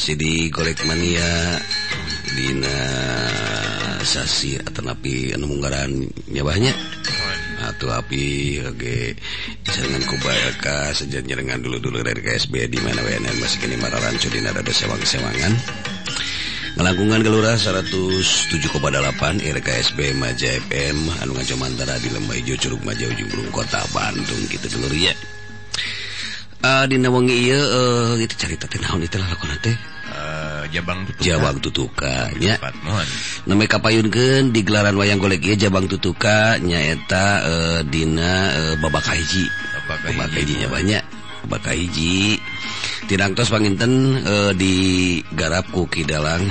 masih di golekmania Disasi atau napi Anunggaran nyabahnya. Atau api dengan kubaka sejanya dengan dulu-dulu dari KSB di mana WNN masih kini Rancu di ada sewang-sewangan Ngelangkungan Gelurah 107,8 RKSB Maja FM anu ngacamantara di Lembah Ijo Curug Maja Ujung Burung Kota Bandung gitu dulu ya. Uh, iya uh, itu carita tenun itulah teh? Uh, Jabang tutuka Jabang tutukanya nama di digelaran wayang golek ieu Jabang tutuka nyaeta eh, Dina eh, babak haji. Babak babakaji nya banyak. Hiji. tidaktos Panginten digarapku Kidalang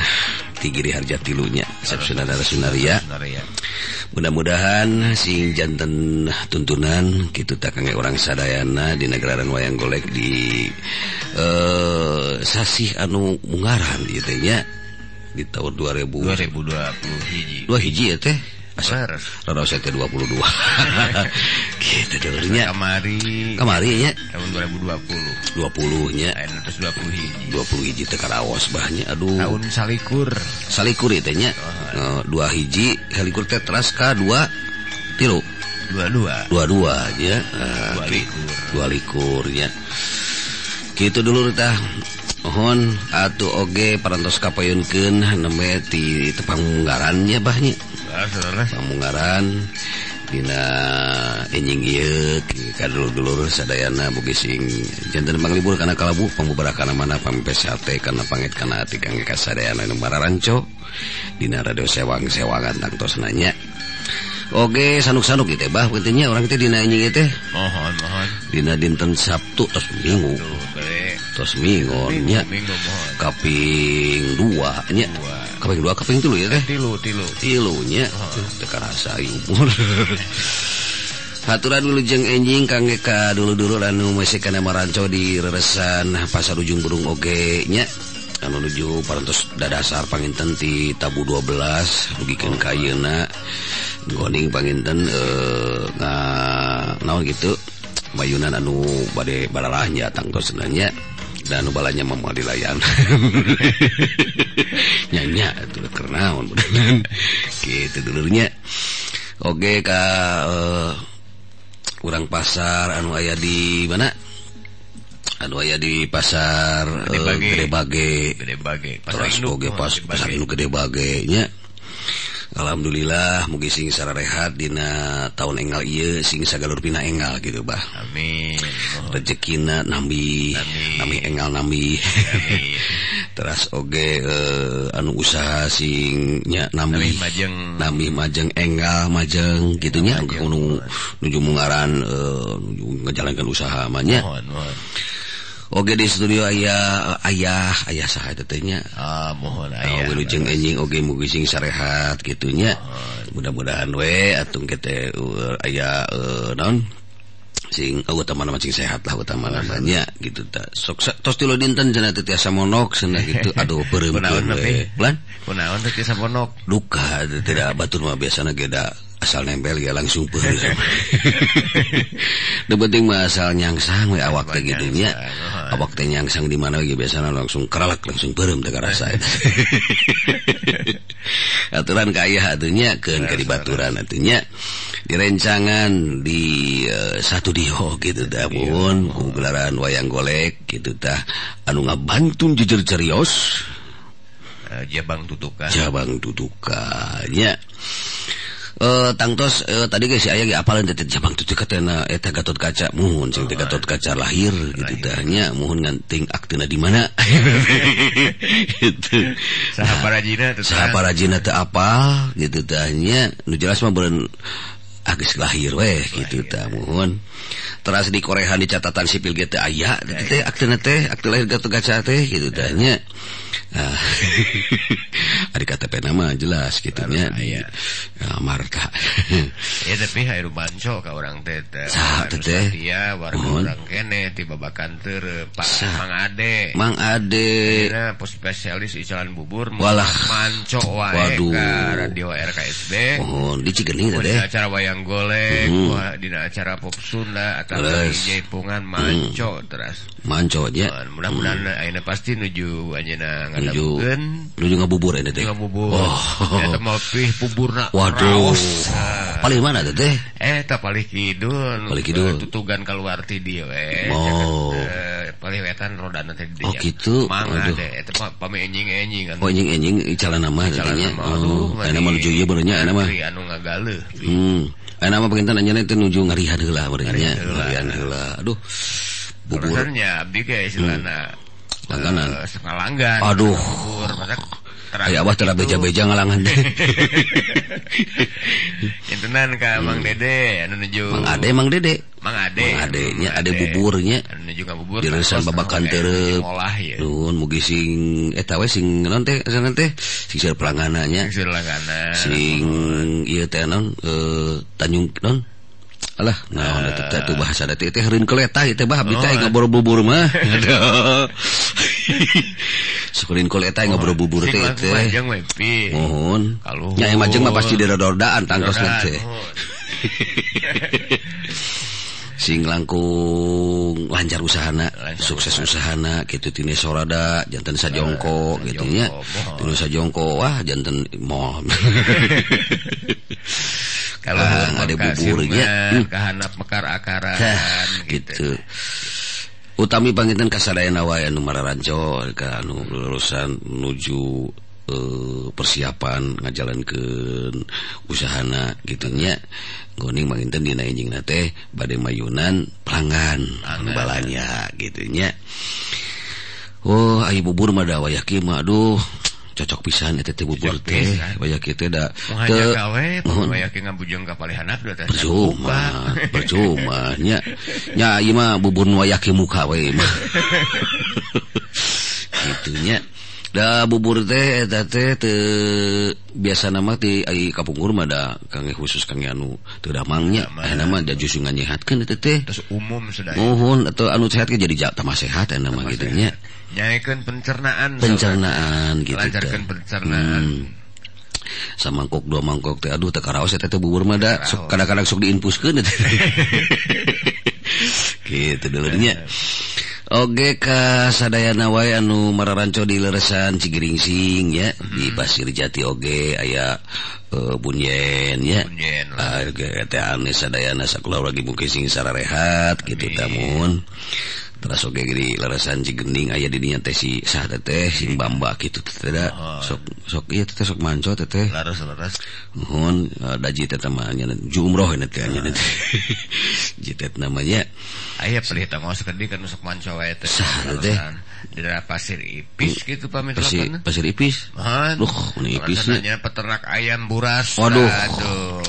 tigiri harja tilunya Sep Sunadara Sunaria mudah-mudahan sing jantan tuntunan gitu tak orang sadayana di negararan wayang golek di eh sasih anu munggaran gitunya di tahun 2000 2020 hiji. Dua hiji ya teh. Rada saya ke 22. gitu dulunya. Kamari. Kamari ya. Tahun 2020. 20 nya. Terus 20 hiji. 20 hiji teh karaos bahnya. Aduh. Tahun salikur. Salikur itu nya. Oh, dua hiji salikur teh teras ka dua tilu. Dua dua. Dua dua ya. dua likur. Dua likur ya. Gitu dulu tah Mohon atuh oge parantos kapayunkeun nembe ti tepanggaran ya banyak pamunggaran dina enjing ieu kadulur-dulur sadayana boge sing janten panglibur kana kalabu pamubarakan mana pampe sate kana panget kana ati kang kasadayana mararanco. Dina radio sewang-sewangan tang tos nanya. Oke sanuk-sanuk gitu bah pentingnya orang teh dina anjing teh. Mohon mohon. Dina dinten Sabtu terus minggu. tosmingnya kaping duanya kaping dua. Kaping tilu ya teh? Tilu tilu. Tilunya teka rasa umur Haturan dulu jeng enjing kangge ka dulu-dulu anu masih kana maranco di reresan pasar ujung burung oge nya. Anu nuju parantos dadasar panginten ti tabu 12 rugikeun kayeuna goning panginten eh nga naon gitu? Mayunan anu bade balalahnya tangtos nanya dan balanya mau di layang nyanya itu kernaon. Gitu dulunya oke ke uh, kurang pasar anu ayah di mana? Anu ayah di pasar eh, gede bage. gede bage. Pasar induk gede bage nya. Alhamdulillah mugi sing secara rehat Dina tahun enggal iya sing sagalur pina enggal gitu bah. Amin. Rezekina nambi Nami enggal nambi. Terus oge uh, anu usaha singnya nambi. Majeng. Nambi majeng enggal majeng gitunya anu nuju mengaran uh, eh, nuju ngejalankan usaha amanya mohon, mohon. Oke di studio ayah ayah ayah sah tetenya. ah, mohon wilujeng enjing Oke mugising sarehat gitunya mudah-mudahan we atung kete ayah uh, uh non sing uh, utama sing sehat lah utama namanya gitu tak sok tos tilo dinten cenah teu tiasa monok cenah gitu. Aduh pereumkeun we. plan kunaon teh tiasa monok? Duka tidak batur mah biasana geda. asal nempel ya langsung pun itu penting mah asal nyangsang we awak teh gitu nya awak teh nyangsang di mana ge biasanya langsung keralak langsung beureum teh rasa aturan kaya atunya keun ka dibaturan atunya di rencangan di uh, satu dio gitu dah pun gelaran wayang golek gitu tah. Anu ngabantun jujur cerios. Jabang tutukan. Jabang tutukanya Eh, uh, tangtos uh, eh, tadi guys aya eh, Gatot kaca. Mohon Gatot kaca lahir tidaknya mohon nganting aktina di mana? Parajina apa? Gitu tanya jelas mah agis ah, lahir weh gitu ta muhun. Teras di Korea di catatan sipil gitu aya. aktina teh aktina lahir Gatot kaca teh gitu tanya Ah. adik KTP nama jelas gitunya Iya. ya, Marta Ya tapi hayru banco ka orang teh teh. Sah, teh. Iya, warga Mohon. orang kene tiba bakan teu Pak. Mang Ade. Mang Ade pos spesialis icalan bubur Walah. manco wae Waduh. ka radio RKSB. mohon di Cigening teh dina acara wayang golek, Mhm. wah, dina acara pop Sunda atau jaipungan manco terus. manconya Mohon, Mudah-mudahan ayeuna pasti nuju anjeunna menuju menuju ngabubur ini teh bubur. oh. Eta mah pih buburna waduh. nah. paling mana teh teh eh tak paling kidul. Paling kidul. Eh, tutugan keluar ti dieu we. Oh. Eh, paling wetan roda nanti di. oh gitu? Mana teh Eta mah pame enjing enjing kan oh enjing enjing calon nama. Tadinya oh enak menuju iya benernya enak mah anu ngagale. Hmm. Enak mah pengen tanya teh nuju ngarihan heula benernya. Ngarihan heula. Aduh. Bubur. buburnya abdi ge istilahna langganan uh, Aduh. ngalanggan aduh ukur, Aya abah telah beja-beja ngalangan deh. Intenan ka. Hmm. Mang Dede anu nuju Mang Ade Mang Dede. Mang Ade. Mang Ade nya ade buburnya. Anu nuju ka bubur. Diresan babakan terep. Nun mugi sing eh, eta we sing naon teh sanan teh sing sir pelanganannya. Sing sir Sing ieu teh naon eh Tanjung naon Alah, nah, nah, tetap tuh bahasa detik teh herin keleta itu bah, bita Oh. boro bubur mah. Sukurin keleta nggak boro bubur teh itu. Mohon. Nyai majeng mah pasti dera dordaan tangkos nanti. Sing langkung lancar usahana, sukses usahana, gitu tini sorada, jantan sajongko, gitu ya, tini sajongko, wah jantan mohon. kalau ah, ada buburnya hmm. kehanap mekar akaran gitu, Utami utami kasadayana kasadaya anu numara ranco anu lulusan menuju eh, persiapan ngajalan ke usahana gitunya goning manginten dina injing nate badai mayunan pelanggan anu balanya gitunya Oh, ayo bubur mah dah wayah kieu mah aduh. cocok pisan eta teh bubur teh. banyak teh da te banyak ki ngabujeng ka palehanap da percuma percuma. Nya nya ieu mah bubur wayaki muka we mah. Gitu nya. Da bubur teh te, te, biasa nama ti kapungkur mada kangge khusus kangge anu teu damangnya eh nama da justru nganyehatkeun eta teh. Terus umum sudah mohon atau anu sehat jadi ja tamah sehat eta nama gitu nya. Nyaikeun pencernaan pencernaan gitu lancarkeun pencernaan. Hmm. samangkok dua mangkok teh aduh teh karaos eta teh bubur mada kadang-kadang sok diinpuskeun gitu dulunya Oge kasadayana wae anu mararanco di leresan cigiringsing ya. Hmm. di Pasir Jati Oge aya uh, Bunyen ya. Bunyen, uh, Sadayana lagi mungkin sing sararehat gitu tamun. terasge gede leresan Cigening aya teh si sah teh si bamba gitu tidak oh, sok sok iya teh sok manco teh laras laras. Mohon eh, daji teh temannya jumroh ini ah. teh hanya nanti jitet namanya ayah pelita mau sekali kan sok manco ayah teh. Sah teh di daerah pasir ipis hmm. gitu pamit pasir, pasir ipis? Duh, ini ipis peternak ayam buras. Waduh. Aduh.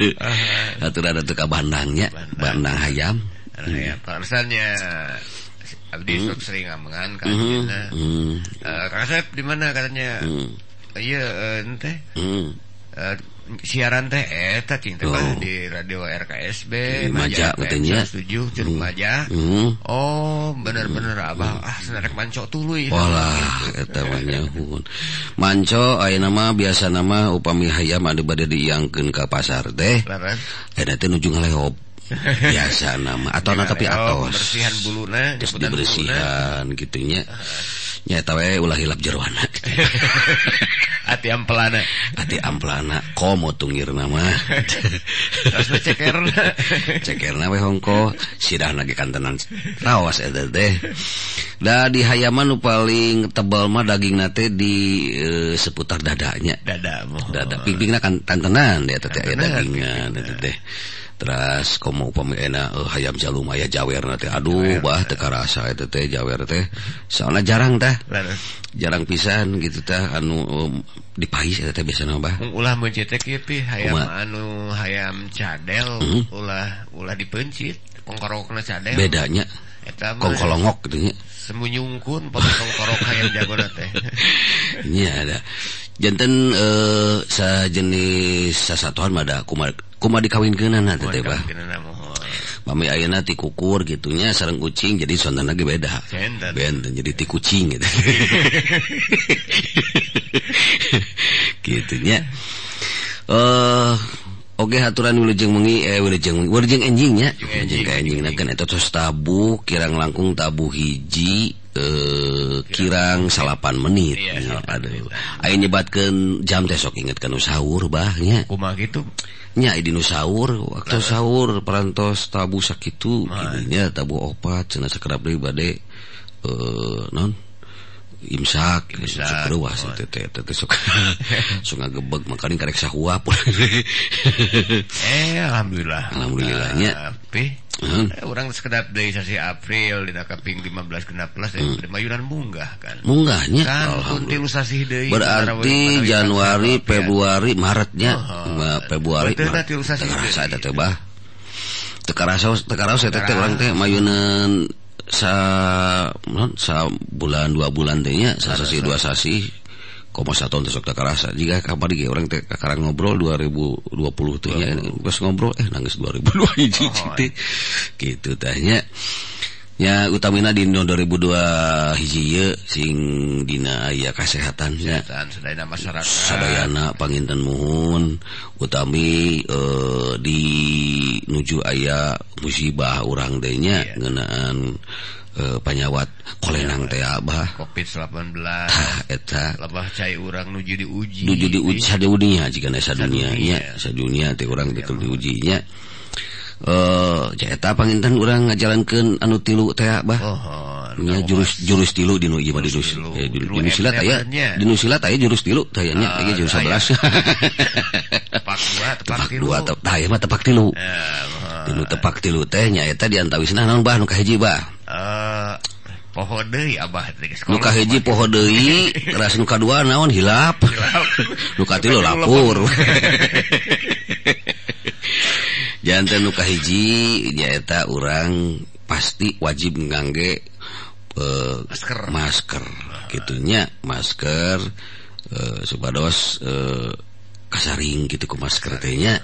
Uh-huh. ada Bandangnya. Bandang. Ayam. Parsanya hmm. Abdi hmm. sering ngamengan kan hmm. uh, hmm. eh, resep di mana katanya? Hmm. Oh, iya eh, hmm. uh, ente hmm. uh, siaran teh eh, eta cinta oh. di radio RKSB maja katanya. setuju jeung hmm. maja. Hmm. oh bener-bener mm. abah ah senerek manco tuluy walah eta mah nyahun. Manco ayeuna mah biasa nama upami hayam anu bade diiangkeun ka pasar teh. Eta teh nuju ngaleop. Biasa nama. Atau tapi atos. bersihan buluna dibersihan gitunya uh. nyatawe ulah hilap jeruana hati ampelana. Hati ampelana. Komo tungir nama ceker cekerna. We hongko. Sidah lagi kantenan. Rawas eta teh. Da di hayaman nu paling tebal mah daging nate di e, seputar dadanya. Dada moho. dada pingpingna kan tantenan dia teh dagingnya teh. terus kamu upami enak uh, eh, hayam jalum aya jawer nanti aduh bah teka rasa itu teh jawer teh. Soalnya jarang tah. Jarang. Pisan gitu tah anu um, di pais itu teh biasa bah. Um, ulah mencit kipi hayam Uma. anu hayam cadel mm -hmm. ulah ulah dipencit kongkorokna cadel. Bedanya kongkolongok gitu nya. Semunyungkun potong kongkorok hayam jago teh nya ada jantan uh, sajenis sasatuan mada kumar kuma dikawinkeun na teh bah Mami ayana ti kukur gitunya sarang kucing jadi sontan lagi beda. Benten jadi ti kucing gitu. gitunya. Eh uh, Oke aturan wilujeng mengi eh wilujeng wilujeng enjingnya wilujeng ka enjing kan. eta tos tabu kirang langkung tabu hiji eh kirang salapan menit. Iya, aduh. aya nyebatkeun jam teh sok inget kana sahur bah nya. Kumaha kitu nya di nu sahur. Waktu sahur perantos tabu sakitu. Kieu nya tabu opat cenah sakerap deui bade eh non. imsak gebeg makanin karek sahwa pun. Eh alhamdulillah. Alhamdulillahnya tapi hmm. orang sekedap dari sasi April di kaping 15 genap plus hmm. mayunan munggah kan. Munggahnya? Kan kuntil sasi deui berarti Januari Februari Maretnya oh, Februari Maret. Oh, oh. teu rasa eta teh bah. Teu karasa teu karasa teh urang teh mayunan sa non sa bulan dua bulan teh nya sa sasi dua sasi koma satu untuk sok kerasa jika kabar ge orang teh kakarang ngobrol 2020 tuh nya pas ngobrol eh nangis 2002 hiji oh, gitu tanya ya utamina di 2002 hiji singdina aya kesehatannya masyarakat. Panginten Muhun utami uh, di nuju aya musibah orang denya yeah. ngeunaan uh, panyawat. Kolenang teh abah. COVID-19 eta. Lebah cai urang nuju diuji. Nuju diuji sadunia jika nasa nya sadunia. teh urang betul diujinya Eh, cetak panginten urang ngajalankeun anu tilu teh bah. Oh, oh, nya jurus jurus tilu dinu ieu mah jurus dinu silat aya dinu silat aya jurus tilu teh nya. Ah, ieu jurus 11 tepak dua tepak tilu. tepak aya mah tepak tilu. Eh, dinu tepak tilu teh nya eta di antawisna naon bah nu kahiji bah. Eh, poho deui abah nu kahiji poho deui terus nu kadua naon hilap. Hilap. Nu katilu lapur. jantan nuka hiji nyaeta orang pasti wajib ngangge uh, masker. masker. Gitunya masker uh, supados uh, kasaring gitu ke masker tehnya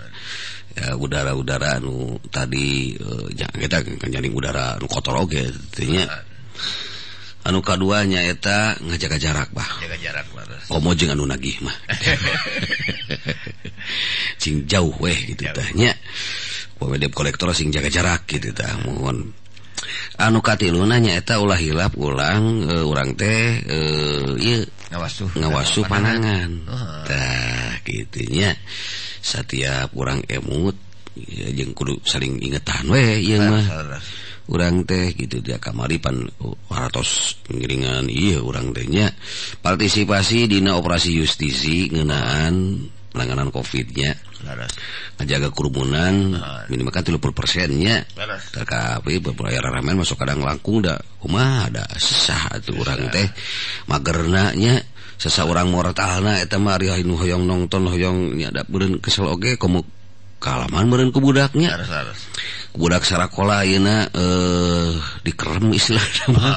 ya udara-udara nu tadi uh, kita kenjaring udara nu kotor oge tehnya anu keduanya eta ngajaga jarak bah. Jaga jarak komo oh, jeung anu nagih mah. Cing jauh weh gitu tanya web kolektor sing jaga jarak gitu mohon. Anukati lunanyaeta ulah hilap ulang uh, urang teh uh, ngawasuh. ngawasuh panangan tak gitunya setiap kurang emut ya, jeng kudu saling ingetan we iya mah. urang teh gitu dia kamaripan waratos ngiringan iya urang tehnya partisipasi dina operasi justisi ngenaan penanganan covidnya ngajaga kerumunan minimal kan 30 persennya. Tapi beberapa ramen masuk kadang langkung dah. Rumah ada sesah tuh orang teh. Magernanya sesa orang mortalna eta mah ari hayu hoyong nonton hoyong nyadap beureun kesel oge komo kalaman beureun ku budaknya. Harus harus budak sarakola ayeuna eh dikerem istilahna mah.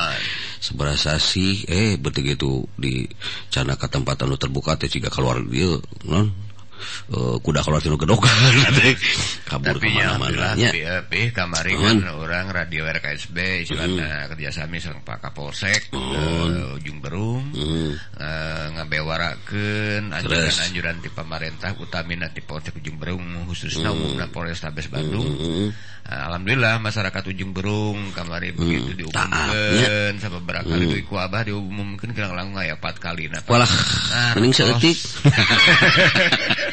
Sih eh betul gitu di cana ke tempat anu terbuka teh jika keluar dia non? uh, kuda kalau tilu gedokan kabur ke mana-mana. ya, eh, kamari kan orang radio RKSB istilahnya mm. Eh, kerjasama sareng Pak Kapolsek mm. uh, Ujung Berung mm. uh, anjuran-anjuran di pemerintah utamina di Polsek Ujung Berung khususnya hmm. umumnya Polrestabes hmm, Bandung. uh, alhamdulillah masyarakat Ujung Berung kamari begitu diumumkan ya. sama berakal itu iku abah kira-kira nggak ya 4 kali. Nah, walah nah, mending seetik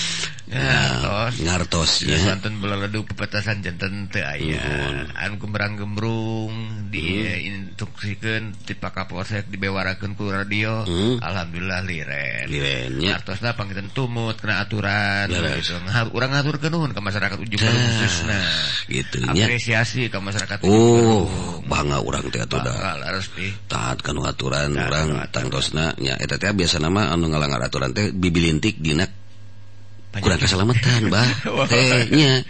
ngartosnyaten beledu pepetasan jantan ayaanku merang gembrung diinstruksikan hmm. tipe Kapolsek dibewarakeun ku radio. Hmm. Alhamdulillah Artosna pangitan tumut kena aturan. Gitu. Orang ngatur kenun ke masyarakat ujung khususnya gitu apresiasi ke masyarakat Oh bangga orang teh atuh da harus di taat kanu aturan orang tangtosna nya. Eta teh biasa nama anu ngalanggar aturan teh bibilintik dina kurang keselamatan bahnya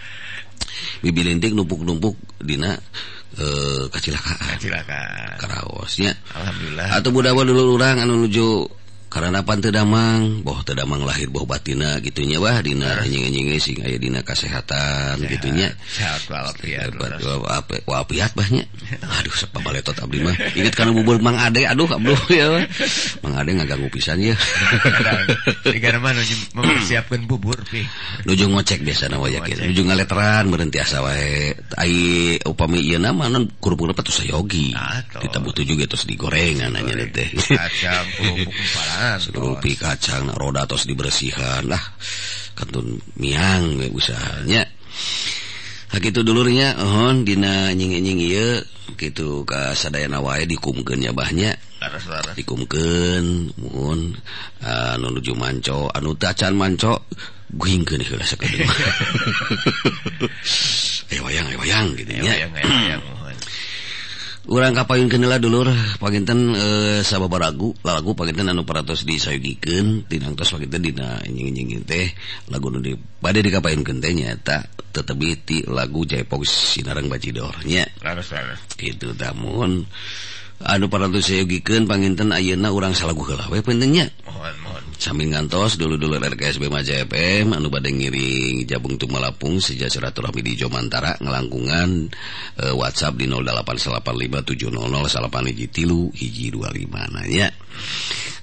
bibi linting numpuk-numpuk Dina eh, kecelakaan kecelakaan Karaosnya. Alhamdulillah. Atau budak dulu orang anu nuju karena pan Tedamang boh Tedamang lahir Boh batina gitunya Wah Dina sing aya Dina kesehatan sehat, gitunya. wafiat banyak Aduh sepa baletot abdi mah. Ingat karena bubur Mang Ade aduh abduh ya Mang Ade ngaganggu pisan ya. Negara mana mempersiapkan bubur pi. Nuju ngocek biasa nawa yakin Nuju ngaleteran berhenti asa wae. Ai upami iya nama non kurupun apa tuh sayogi. Kita butuh juga terus digoreng ananya teh. Kacang kurupuk parah rupi kacang roda tos dibersihan lah. Kantun miang we usahanya itu dulunya ohon dina nying-nying gitu sadayana wae dikumkennya banyak dikumken mohon uh, nunuju manco. Anu tacan manco wayang-wayang gitu urang kapayun kenela dulur paginten eh, sahabat baragu lagu paginten anu paratos disayugiken tinangtos paginten dina nying-nying teh lagu nu di pada dikapain kente nyata tetebi ti lagu jaipok sinarang bacidornya laras laras itu tamun. Anu paratos sayugikeun paginten ayeuna urang salagu heula we pentingnya. Sambil ngantos dulu-dulu RKSB Maja FM anu bade ngiring jabung tumalapung sejak silaturahmi di Jomantara ngelangkungan eh, WhatsApp di 081857008 hiji tilu hiji 25 nanya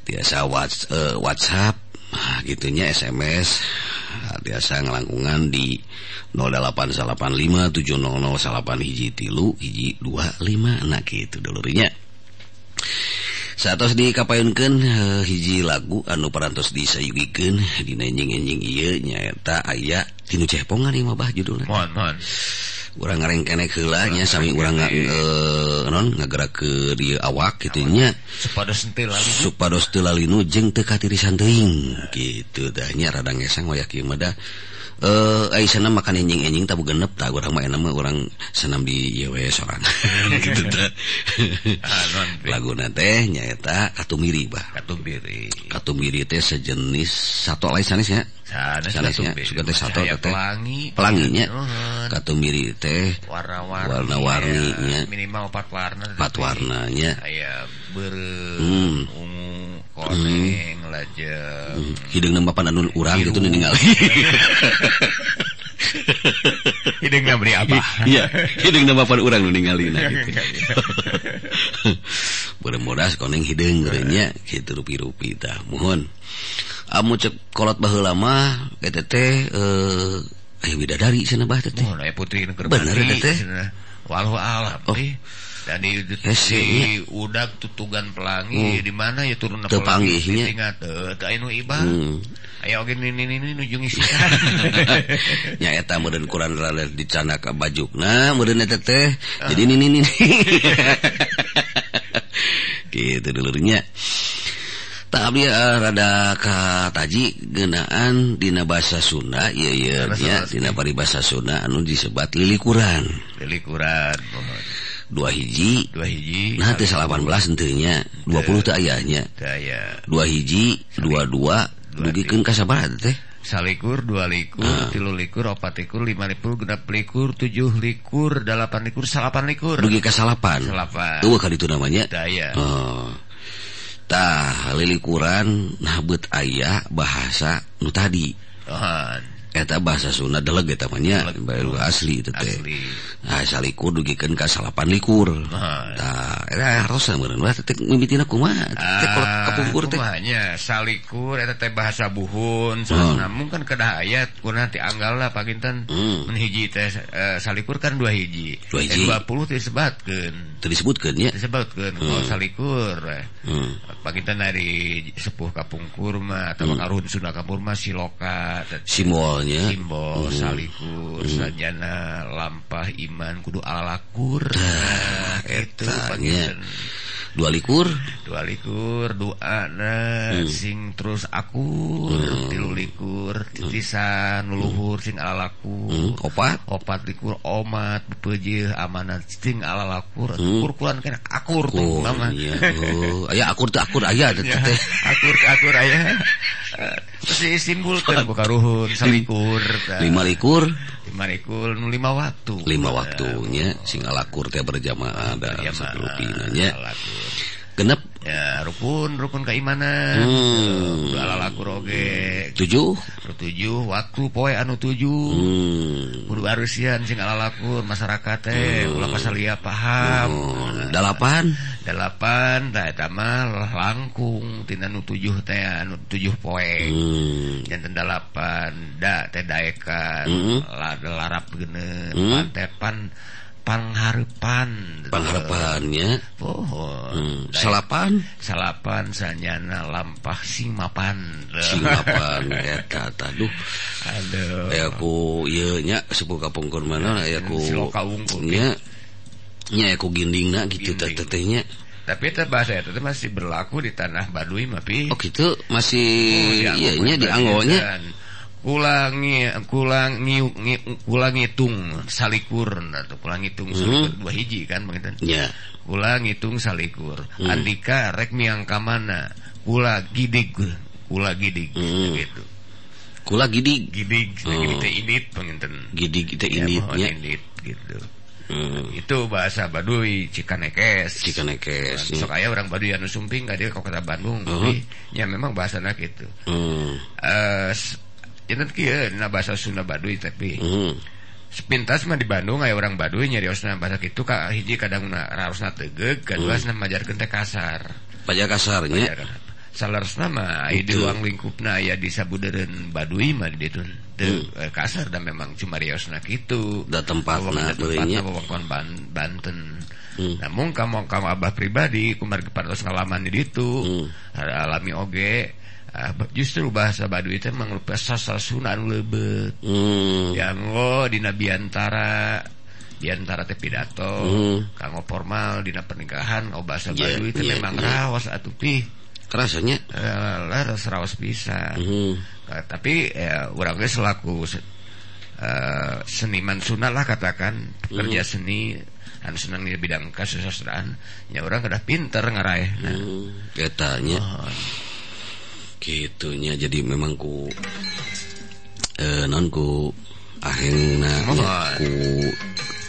biasa whats, eh, WhatsApp ah, gitunya SMS biasa ngelangkungan di 081857008 hiji tilu hiji 25 nah gitu dulunya Satos dikapainkan uh, eh, hiji lagu anu parantos disayugiken dinjing-enjing ieu nyaeta aya tinu cepongan ieu mah bah judulna. Mohon, mohon. Urang ngarengkenek heula nya sami urang uh, non ngagerak ke di awak kitu nya. Supados teu lalinu. Supados teu lalinu jeung teu katirisan teuing kitu dah nya rada ngesang wayah kieu mah eh sana makan enjing enjing tabu genep tak orang main nama orang senam di yewe sorang. Hmm. Gitu lagu nate nyaeta katumiri bah katumiri. Katumiri teh sejenis satu lain sanesnya sanesnya suka teh satu teh pelangi. Pelanginya katumiri teh warna-warni nya. minimal empat warna empat warnanya ayam ber hmm. ungu hmm. koreng lajeng hidung nama anu urang gitu ninggal hidung nama beri apa? Iya hidung nama pan urang nu ninggalin gitu. Beureum modas koneng hidung gerenya kitu rupi-rupi tah. Mohon. Ah, Amu cek kolot baheula mah eta teh eh, eh ayo bidadari cenah bah teh oh putri negara bener teh walau alam oh. Eh. tadi eh, si. udak tutugan pelangi hmm. di mana ya turun pelangi? ingat nu iba. Hmm. ayo gini ini ini nuju ngisi nya eta meureun kurang laler di ka baju nah meureun eta teh jadi ini ini gitu dulunya tapi uh, rada kataji genaan dina bahasa Sunda iya iya dina paribasa Sunda anu disebat lilikuran. Lilikuran pohon dua hiji Dua hiji. nah teh 18 henteu nya 20 teh aya nya Daya. dua hiji dua dua dugikeun ka sabaraha teh Salikur, dua likur, Ah. tilu likur, opat likur, lima likur, genap likur, tujuh likur, delapan likur, salapan likur. dugi ka salapan Salapan. eueuh ka ditu namanya Daya. Oh. Tah lilikuran nah beut aya bahasa nu tadi Tuhan. Eta bahasa Sunda deleg eta namanya baru asli itu teh. Nah salikur dugikan ka salapan likur. Nah eta harus meureun wah teh mimitina kumaha teh kalau kapungkur teh. kumanya salikur eta teh bahasa buhun hmm. namun kan kedah ayat kuna ti anggal lah pakinten. Hmm. hiji teh uh, salikur kan dua hiji. Dua hiji. Dua puluh disebutkeun teu disebutkeun nya disebutkeun hmm. oh, salikur. Hmm. pakinten dari sepuh kapungkur mah atau karuhun Sunda kapur mah siloka simbol namanya Simbo salikur hmm. sajana lampah iman kudu alakur nah, itu dua likur dua likur dua na hmm. sing terus aku hmm. tilu likur hmm. titisan luhur sing alalakur hmm. opat opat likur omat pejih amanat sing alalakur hmm. kur kuran akur tuh oh, iya. oh. ayah akur tuh akur oh. ayah ya, akur akur ayah si simbol kan buka ruhun salikur lima likur? Lima likur lima waktu lima waktunya sing alakur teh berjamaah ada sebelumnya nya genep ya rukun rukun keimanan hmm. alalakuroge tujuh tujuh waktu poe anu tujuh hmm. kudu arusian sing alalakun masyarakat teh hmm. ulah pasalia paham hmm. delapan delapan tak etama langkung tina nu tujuh teh anu tujuh poe hmm. jantan delapan da teh daekan hmm. larap gene hmm. pantepan pangharepan pangharepannya oh hmm. salapan? Salapan sanyana lampah sing mapan sing mapan eta taduh aduh. Aya ku ieu nya sepuh kapungkur mana aya ku nya. Nya ku gindingna gitu tetehnya tapi itu bahasa itu masih berlaku di tanah Baduy mah oh gitu? Masih oh, iya nya di anggonya ulangi kulang ulang ngitung salikur atau kulang ngitung hmm. dua hiji kan begitu ya ulang ngitung salikur hmm. andika rek miang kamana kula gidig kula gidig hmm. gitu kula gidig gidig oh. gidig teh init penginten gidig teh init ya, init gitu Hmm. Itu bahasa Baduy Cikanekes. Cikanekes. Sok aya orang Baduy anu sumping gak dia ke kota Bandung. Uh -huh. Tapi ya memang bahasana gitu. Hmm. Uh, bahasa Sunda Baduy tapi mm. sepintas mah di Bandung aya orang Baduy nyari osna bahasa kitu ka hiji kadang na raosna tegeg kadua mm. majarkeun teh kasar. Pajar kasarnya. Salarsna mah aya di ruang lingkupna aya di sabudeureun Baduy mah di ditu mm. kasar dan memang cuma riosna kitu. Da tempatna tempatna wewengkon Banten. Hmm. Namun kamu kamu abah pribadi kumar kepartos ngalaman di ditu hmm. alami oge justru bahasa Baduy itu menglupa sasal sunan lebet yang lo di biantara biantara teh pidato hmm. kanggo formal dina pernikahan oh bahasa yeah, Baduy itu yeah, memang yeah. rawas atuh pi rasanya uh, laras rawas bisa hmm. uh, tapi uh, orangnya selaku uh, seniman sunat lah katakan pekerja hmm. seni anu senang di bidang kasusastraan ya orang kada pinter ngaraeh nah hmm. katanya oh gitunya jadi memang ku eh, nonku aheng oh, ku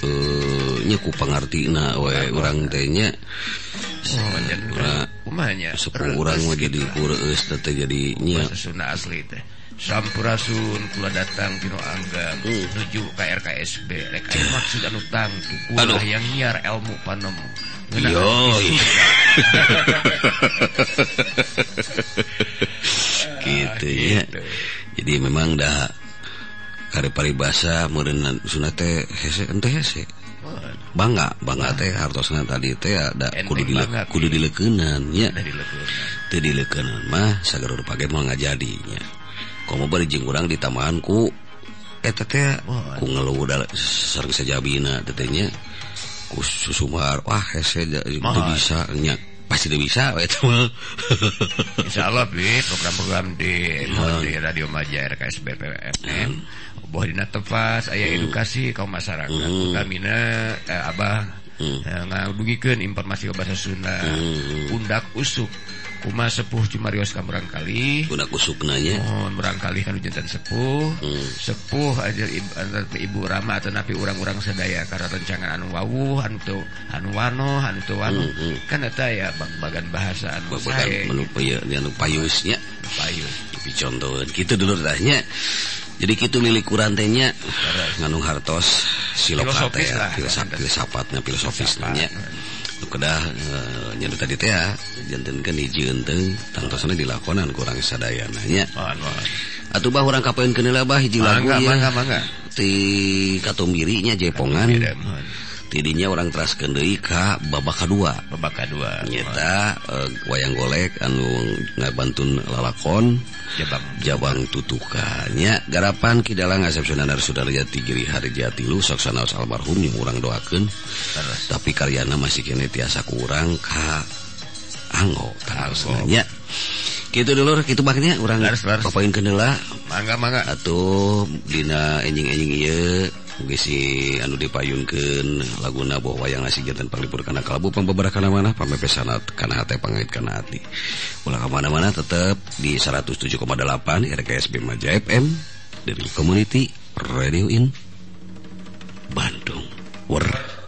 eh, nyaku pengerti na we orang tehnya semuanya oh, sepuluh orang mau jadi kureus tete jadi nya. Sunda asli teh. Sampurasun kula datang Tino Angga uh. Hmm. menuju ke RKSB rek maksud anu tang tuku yang nyiar ilmu panemu gitu ya. jadi memang dah kare paribasa meureun sunat teh hese ente hese? Bangga bangga teh hartosna tadi teh ada kudu di kudu dilekeunan nya teu dilekeunan mah sagerur pake mah ngajadinya. Komo bari jeung urang ditamahan ku eta teh ku ngeluh sareng sajabina tetenya Kusu Sumar wah hese bisanya pasti bisa Insya Allah bi program-program di, hmm. di radio Maja RKS BPFM hmm. Eh. Bohdina tepas ayah hmm. edukasi kaum masyarakat hmm. Kamina eh, Abah hmm. Eh, informasi bahasa Sunda hmm. undak usuk kuma sepuh Cumarioskan barangkali aku suknanya. Mohon barangkali kan jantan sepuh. Hmm. sepuh aja ibu, ibu Rama atau napi orang-orang sedaya karena rencangan anu wawu anu tu anu wano anu tu wano hmm, hmm. kan eta ya bag bagan bahasa anu bagan menu payu anu payusnya. Payu tapi contoh gitu dulu dahnya. Jadi gitu milik kurantenya nganung hartos silok filsafat filsafatnya filosofisnya kedah eh, nya tadi teh jantan ke nijinteng tangtosna dilakonan kurang sadayananya. Atuh bah orang kapain kenila bah hiji lagu ya mangga, mangga. ti katumbirinya jepongan. Mangga, tidinya orang deui Ka babak kedua. Babak kedua. Nyata uh, wayang golek anu ngabantun lalakon Jabang. Jabang tutukannya. Garapan kidalang asep Sunanar Sudaryati Giri Harjatilu soksana almarhum yang orang doakan Terus. tapi karyana masih kini tiasa kurang ka anggo nya gitu dulu gitu makanya orang harus poin kendala mangga mangga. Atau dina enjing enjing iya si anu dipayunkan laguna bahwa yang ngasih jantan panglipur karena kalabu pembebara kana mana? Pamepesanat kana hati pangait kana hati. Ulah ke mana-mana tetap di 107,8 RKSB Maja FM dari Community Radio in Bandung. Wer